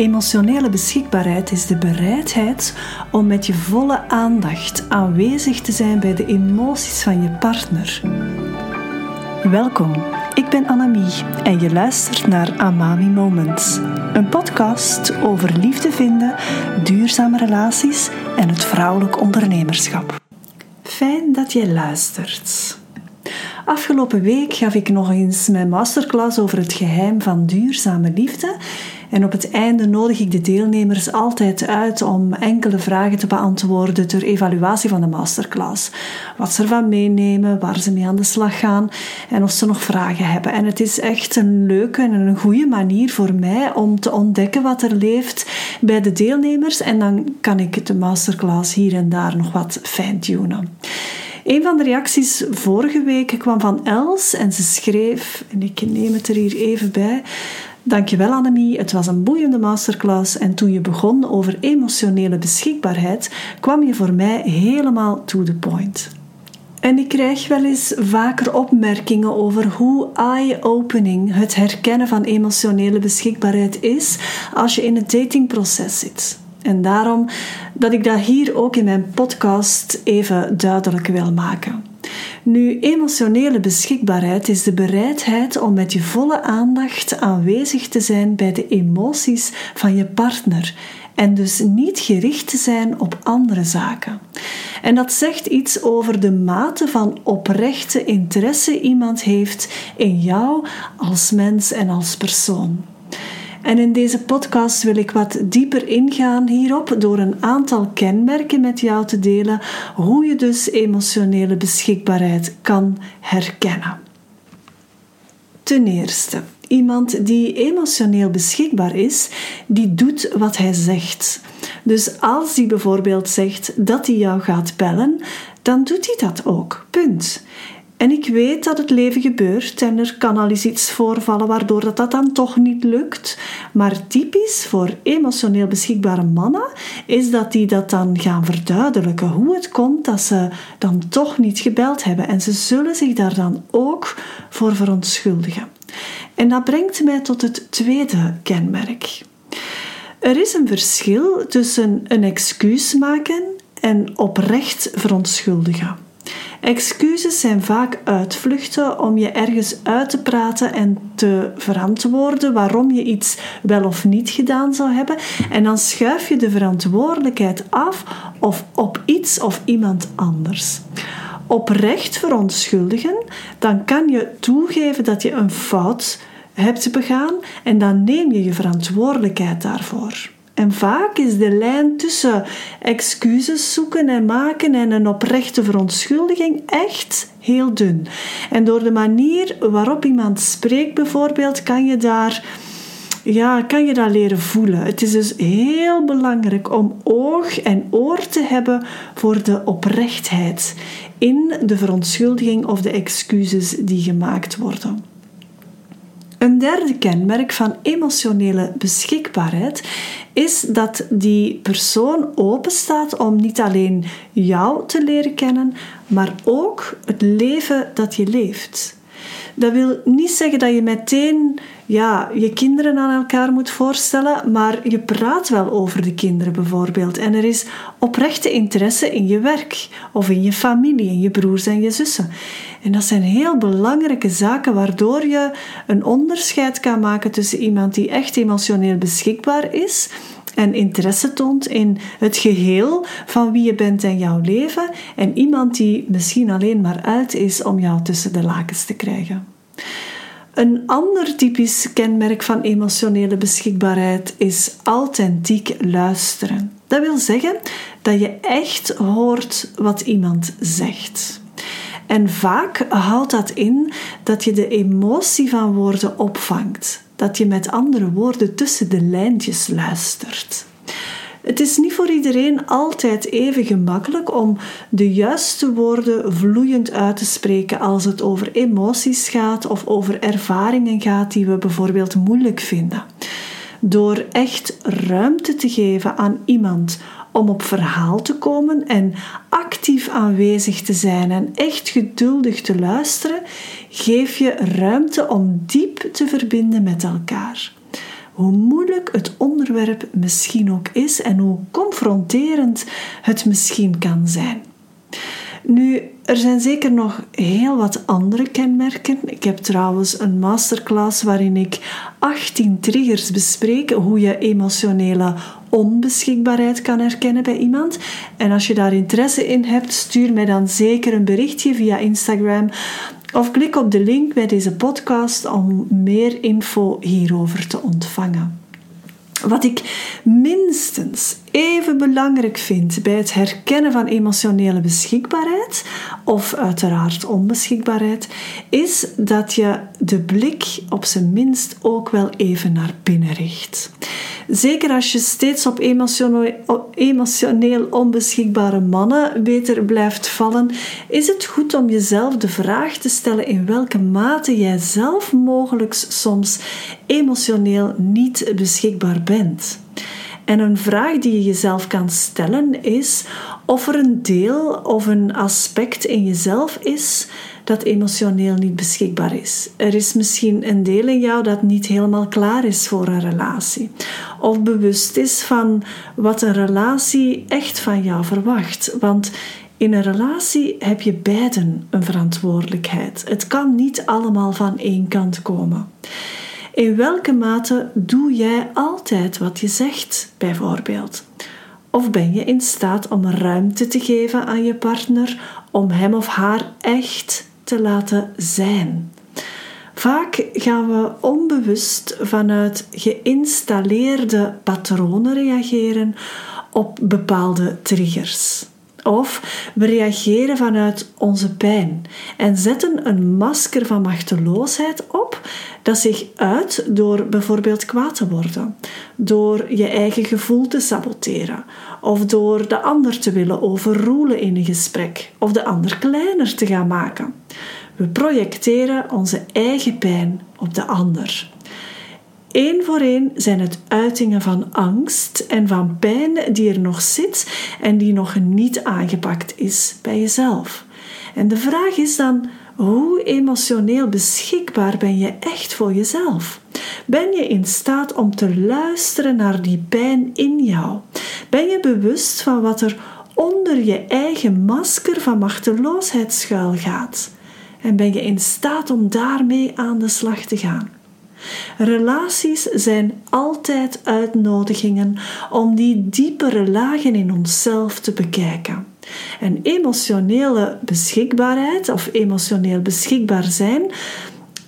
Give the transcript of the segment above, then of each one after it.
Emotionele beschikbaarheid is de bereidheid om met je volle aandacht aanwezig te zijn bij de emoties van je partner. Welkom, ik ben Annemie en je luistert naar Amami Moments, een podcast over liefde vinden, duurzame relaties en het vrouwelijk ondernemerschap. Fijn dat je luistert. Afgelopen week gaf ik nog eens mijn masterclass over het geheim van duurzame liefde en op het einde nodig ik de deelnemers altijd uit om enkele vragen te beantwoorden ter evaluatie van de masterclass. Wat ze ervan meenemen, waar ze mee aan de slag gaan en of ze nog vragen hebben. En het is echt een leuke en een goede manier voor mij om te ontdekken wat er leeft bij de deelnemers. En dan kan ik de masterclass hier en daar nog wat fine-tunen. Een van de reacties vorige week kwam van Els en ze schreef, en ik neem het er hier even bij. Dankjewel Annemie, het was een boeiende masterclass en toen je begon over emotionele beschikbaarheid kwam je voor mij helemaal to the point. En ik krijg wel eens vaker opmerkingen over hoe eye-opening het herkennen van emotionele beschikbaarheid is als je in het datingproces zit. En daarom dat ik dat hier ook in mijn podcast even duidelijk wil maken. Nu, emotionele beschikbaarheid is de bereidheid om met je volle aandacht aanwezig te zijn bij de emoties van je partner en dus niet gericht te zijn op andere zaken. En dat zegt iets over de mate van oprechte interesse iemand heeft in jou als mens en als persoon. En in deze podcast wil ik wat dieper ingaan hierop door een aantal kenmerken met jou te delen hoe je dus emotionele beschikbaarheid kan herkennen. Ten eerste, iemand die emotioneel beschikbaar is, die doet wat hij zegt. Dus als hij bijvoorbeeld zegt dat hij jou gaat bellen, dan doet hij dat ook. Punt. En ik weet dat het leven gebeurt en er kan al eens iets voorvallen waardoor dat, dat dan toch niet lukt. Maar typisch voor emotioneel beschikbare mannen is dat die dat dan gaan verduidelijken. Hoe het komt dat ze dan toch niet gebeld hebben. En ze zullen zich daar dan ook voor verontschuldigen. En dat brengt mij tot het tweede kenmerk. Er is een verschil tussen een excuus maken en oprecht verontschuldigen. Excuses zijn vaak uitvluchten om je ergens uit te praten en te verantwoorden waarom je iets wel of niet gedaan zou hebben. En dan schuif je de verantwoordelijkheid af of op iets of iemand anders. Oprecht verontschuldigen, dan kan je toegeven dat je een fout hebt begaan en dan neem je je verantwoordelijkheid daarvoor. En vaak is de lijn tussen excuses zoeken en maken en een oprechte verontschuldiging echt heel dun. En door de manier waarop iemand spreekt, bijvoorbeeld, kan je daar. Ja, kan je dat leren voelen. Het is dus heel belangrijk om oog en oor te hebben voor de oprechtheid in de verontschuldiging of de excuses die gemaakt worden. Een derde kenmerk van emotionele beschikbaarheid is dat die persoon open staat om niet alleen jou te leren kennen, maar ook het leven dat je leeft. Dat wil niet zeggen dat je meteen ja, je kinderen aan elkaar moet voorstellen, maar je praat wel over de kinderen bijvoorbeeld. En er is oprechte interesse in je werk of in je familie, in je broers en je zussen. En dat zijn heel belangrijke zaken waardoor je een onderscheid kan maken tussen iemand die echt emotioneel beschikbaar is en interesse toont in het geheel van wie je bent en jouw leven en iemand die misschien alleen maar uit is om jou tussen de lakens te krijgen. Een ander typisch kenmerk van emotionele beschikbaarheid is authentiek luisteren. Dat wil zeggen dat je echt hoort wat iemand zegt. En vaak houdt dat in dat je de emotie van woorden opvangt. Dat je met andere woorden tussen de lijntjes luistert. Het is niet voor iedereen altijd even gemakkelijk om de juiste woorden vloeiend uit te spreken als het over emoties gaat of over ervaringen gaat die we bijvoorbeeld moeilijk vinden. Door echt ruimte te geven aan iemand om op verhaal te komen en actief aanwezig te zijn en echt geduldig te luisteren, geef je ruimte om diep te verbinden met elkaar. hoe moeilijk het onderwerp misschien ook is en hoe confronterend het misschien kan zijn. Nu, er zijn zeker nog heel wat andere kenmerken. Ik heb trouwens een masterclass waarin ik 18 triggers bespreek hoe je emotionele onbeschikbaarheid kan herkennen bij iemand. En als je daar interesse in hebt, stuur mij dan zeker een berichtje via Instagram of klik op de link bij deze podcast om meer info hierover te ontvangen. Wat ik minstens even belangrijk vind bij het herkennen van emotionele beschikbaarheid, of uiteraard onbeschikbaarheid, is dat je de blik op zijn minst ook wel even naar binnen richt. Zeker als je steeds op emotioneel, onbeschikbare mannen beter blijft vallen, is het goed om jezelf de vraag te stellen in welke mate jij zelf mogelijk soms emotioneel niet beschikbaar bent. En een vraag die je jezelf kan stellen is of er een deel of een aspect in jezelf is dat emotioneel niet beschikbaar is. Er is misschien een deel in jou dat niet helemaal klaar is voor een relatie. Of bewust is van wat een relatie echt van jou verwacht. Want in een relatie heb je beiden een verantwoordelijkheid. Het kan niet allemaal van één kant komen. In welke mate doe jij altijd wat je zegt, bijvoorbeeld? Of ben je in staat om ruimte te geven aan je partner om hem of haar echt te laten zijn? Vaak gaan we onbewust vanuit geïnstalleerde patronen reageren op bepaalde triggers. Of we reageren vanuit onze pijn en zetten een masker van machteloosheid op dat zich uit door bijvoorbeeld kwaad te worden, door je eigen gevoel te saboteren, of door de ander te willen overroelen in een gesprek, of de ander kleiner te gaan maken. We projecteren onze eigen pijn op de ander. Eén voor één zijn het uitingen van angst en van pijn die er nog zit en die nog niet aangepakt is bij jezelf. En de vraag is dan: hoe emotioneel beschikbaar ben je echt voor jezelf? Ben je in staat om te luisteren naar die pijn in jou? Ben je bewust van wat er onder je eigen masker van machteloosheid schuilgaat? En ben je in staat om daarmee aan de slag te gaan? Relaties zijn altijd uitnodigingen om die diepere lagen in onszelf te bekijken. En emotionele beschikbaarheid of emotioneel beschikbaar zijn,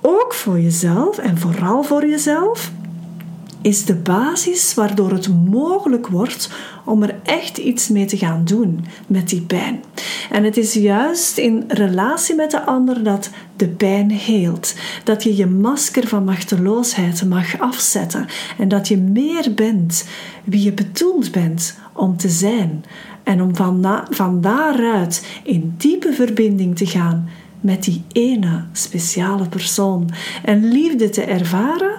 ook voor jezelf en vooral voor jezelf, is de basis waardoor het mogelijk wordt om er echt iets mee te gaan doen met die pijn. En het is juist in relatie met de ander dat de pijn heelt. Dat je je masker van machteloosheid mag afzetten en dat je meer bent wie je bedoeld bent om te zijn. En om van, van daaruit in diepe verbinding te gaan met die ene speciale persoon en liefde te ervaren